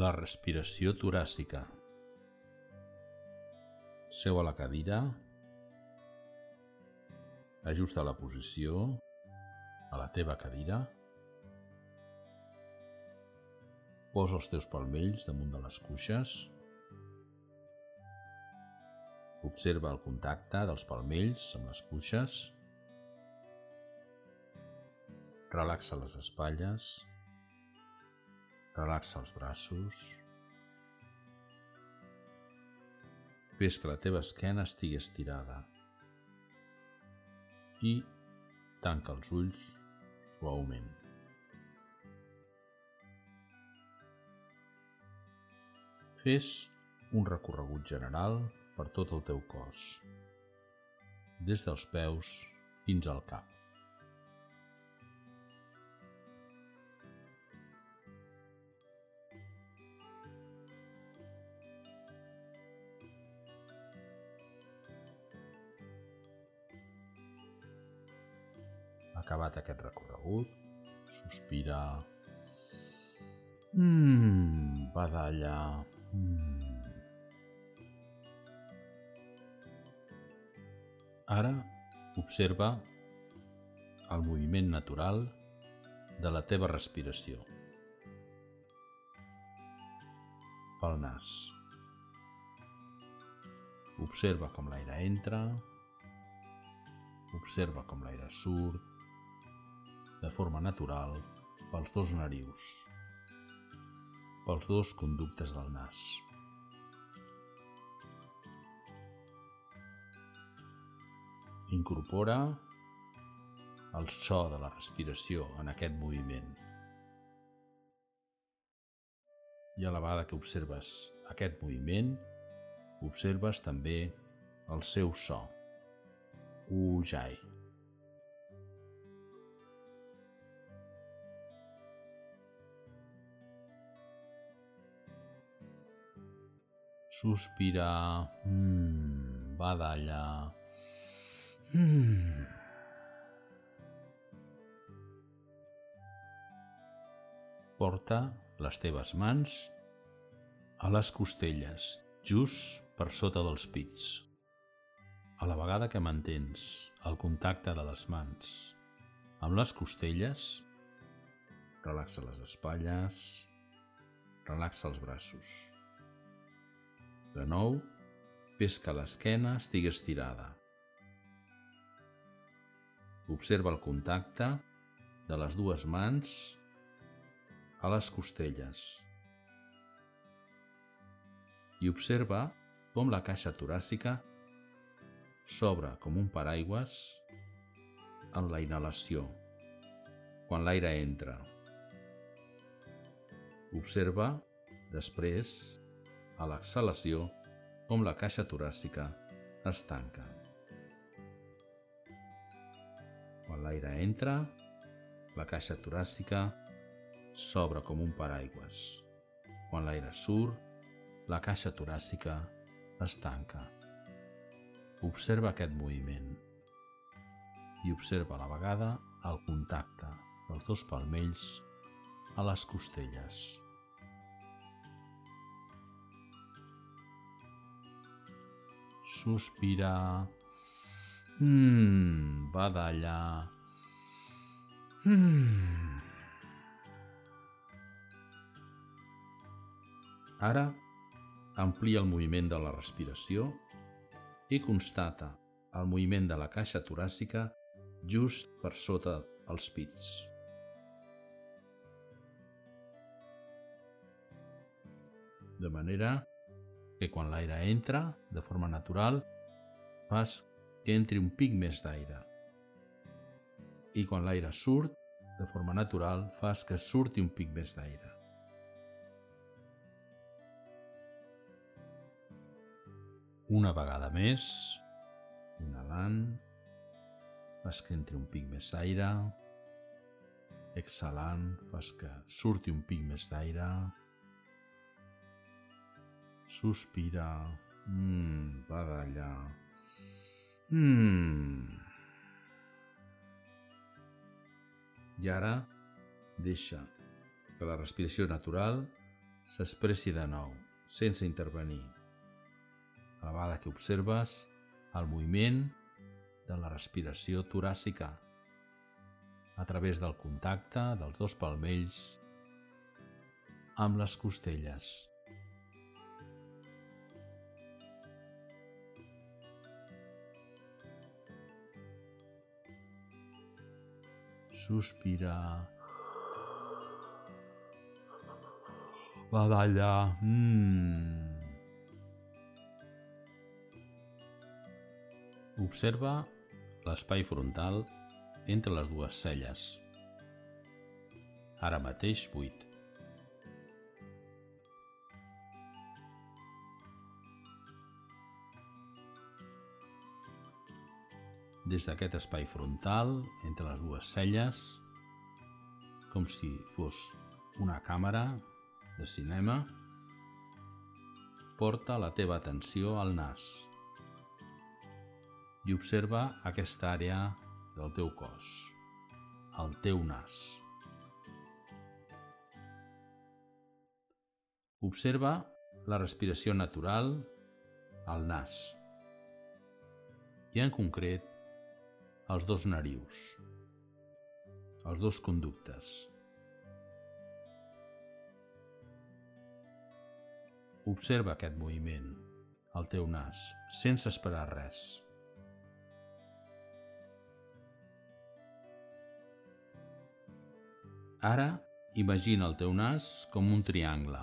La respiració toràcica. Seu a la cadira. Ajusta la posició a la teva cadira. Posa els teus palmells damunt de les cuixes. Observa el contacte dels palmells amb les cuixes. Relaxa les espatlles. Relaxa els braços. Ves que la teva esquena estigui estirada. I tanca els ulls suaument. Fes un recorregut general per tot el teu cos, des dels peus fins al cap. Acabat aquest recorregut, sospira. Mmm, badalla. Mm. Ara observa el moviment natural de la teva respiració. Pel nas. Observa com l'aire entra, observa com l'aire surt, de forma natural pels dos narius, pels dos conductes del nas. Incorpora el so de la respiració en aquest moviment. I a la vegada que observes aquest moviment, observes també el seu so, Ujjayi. Sospirar, mm, badalla. Mm. Porta les teves mans a les costelles, just per sota dels pits. A la vegada que mantens el contacte de les mans amb les costelles, relaxa les espatlles, relaxa els braços. De nou, fes que l'esquena estigui estirada. Observa el contacte de les dues mans a les costelles. I observa com la caixa toràcica s'obre com un paraigües en la inhalació, quan l'aire entra. Observa, després, a l'exhalació com la caixa toràcica es tanca. Quan l'aire entra, la caixa toràcica s'obre com un paraigües. Quan l'aire surt, la caixa toràcica es tanca. Observa aquest moviment i observa a la vegada el contacte dels dos palmells a les costelles. Sospirar, mm, badallar, mm. Ara amplia el moviment de la respiració i constata el moviment de la caixa toràcica just per sota els pits. De manera que quan l'aire entra de forma natural fas que entri un pic més d'aire. I quan l'aire surt, de forma natural, fas que surti un pic més d'aire. Una vegada més, inhalant, fas que entri un pic més d'aire, exhalant, fas que surti un pic més d'aire, sospira, mmm, badalla, mmm. I ara deixa que la respiració natural s'expressi de nou, sense intervenir. A la vegada que observes el moviment de la respiració toràcica a través del contacte dels dos palmells amb les costelles. Sospira. Badalla. Mm. Observa l'espai frontal entre les dues celles. Ara mateix buit. Des d'aquest espai frontal, entre les dues celles, com si fos una càmera de cinema, porta la teva atenció al nas i observa aquesta àrea del teu cos, el teu nas. Observa la respiració natural al nas i en concret els dos narius, els dos conductes. Observa aquest moviment, al teu nas, sense esperar res. Ara imagina el teu nas com un triangle,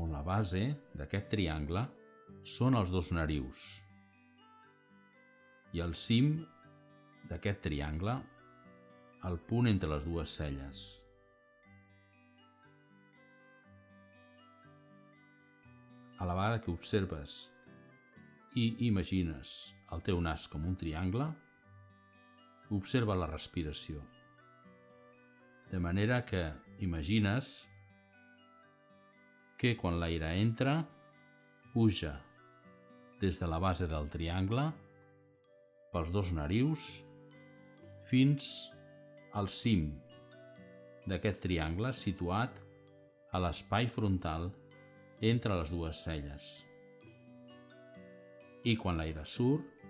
on la base d'aquest triangle són els dos narius i el cim d'aquest triangle el punt entre les dues celles. a la vegada que observes i imagines el teu nas com un triangle, observa la respiració. De manera que imagines que quan l'aire entra, puja des de la base del triangle, pels dos narius, fins al cim d'aquest triangle situat a l'espai frontal entre les dues celles. I quan l'aire surt,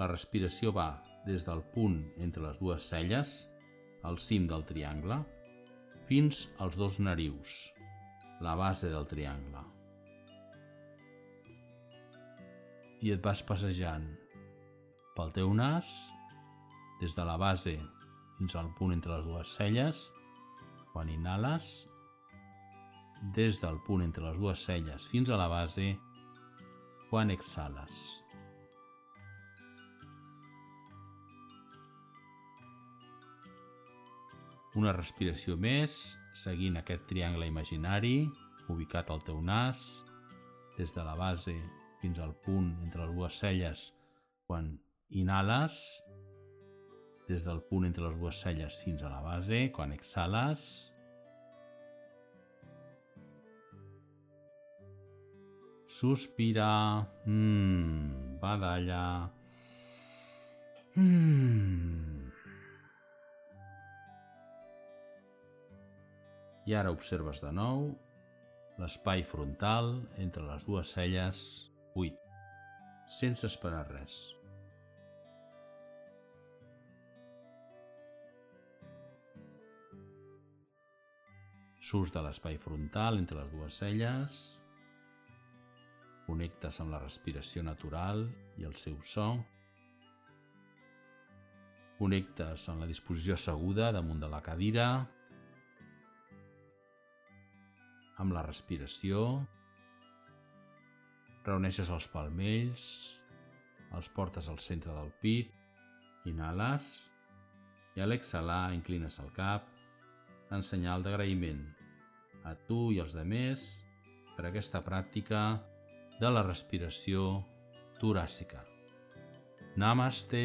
la respiració va des del punt entre les dues celles, al cim del triangle, fins als dos narius, la base del triangle. I et vas passejant pel teu nas, des de la base fins al punt entre les dues celles, quan inhales des del punt entre les dues celles fins a la base quan exhales. Una respiració més, seguint aquest triangle imaginari, ubicat al teu nas, des de la base fins al punt entre les dues celles quan inhales, des del punt entre les dues celles fins a la base, quan exhales, sospirar, mm, badalla, mm. I ara observes de nou l'espai frontal entre les dues celles buit, sense esperar res. Surts de l'espai frontal entre les dues celles Connectes amb la respiració natural i el seu so. Connectes amb la disposició asseguda damunt de la cadira. Amb la respiració. Reuneixes els palmells, els portes al centre del pit, inhales i a l'exhalar inclines el cap en senyal d'agraïment a tu i als demés per aquesta pràctica de la respiració toràcica. Namaste.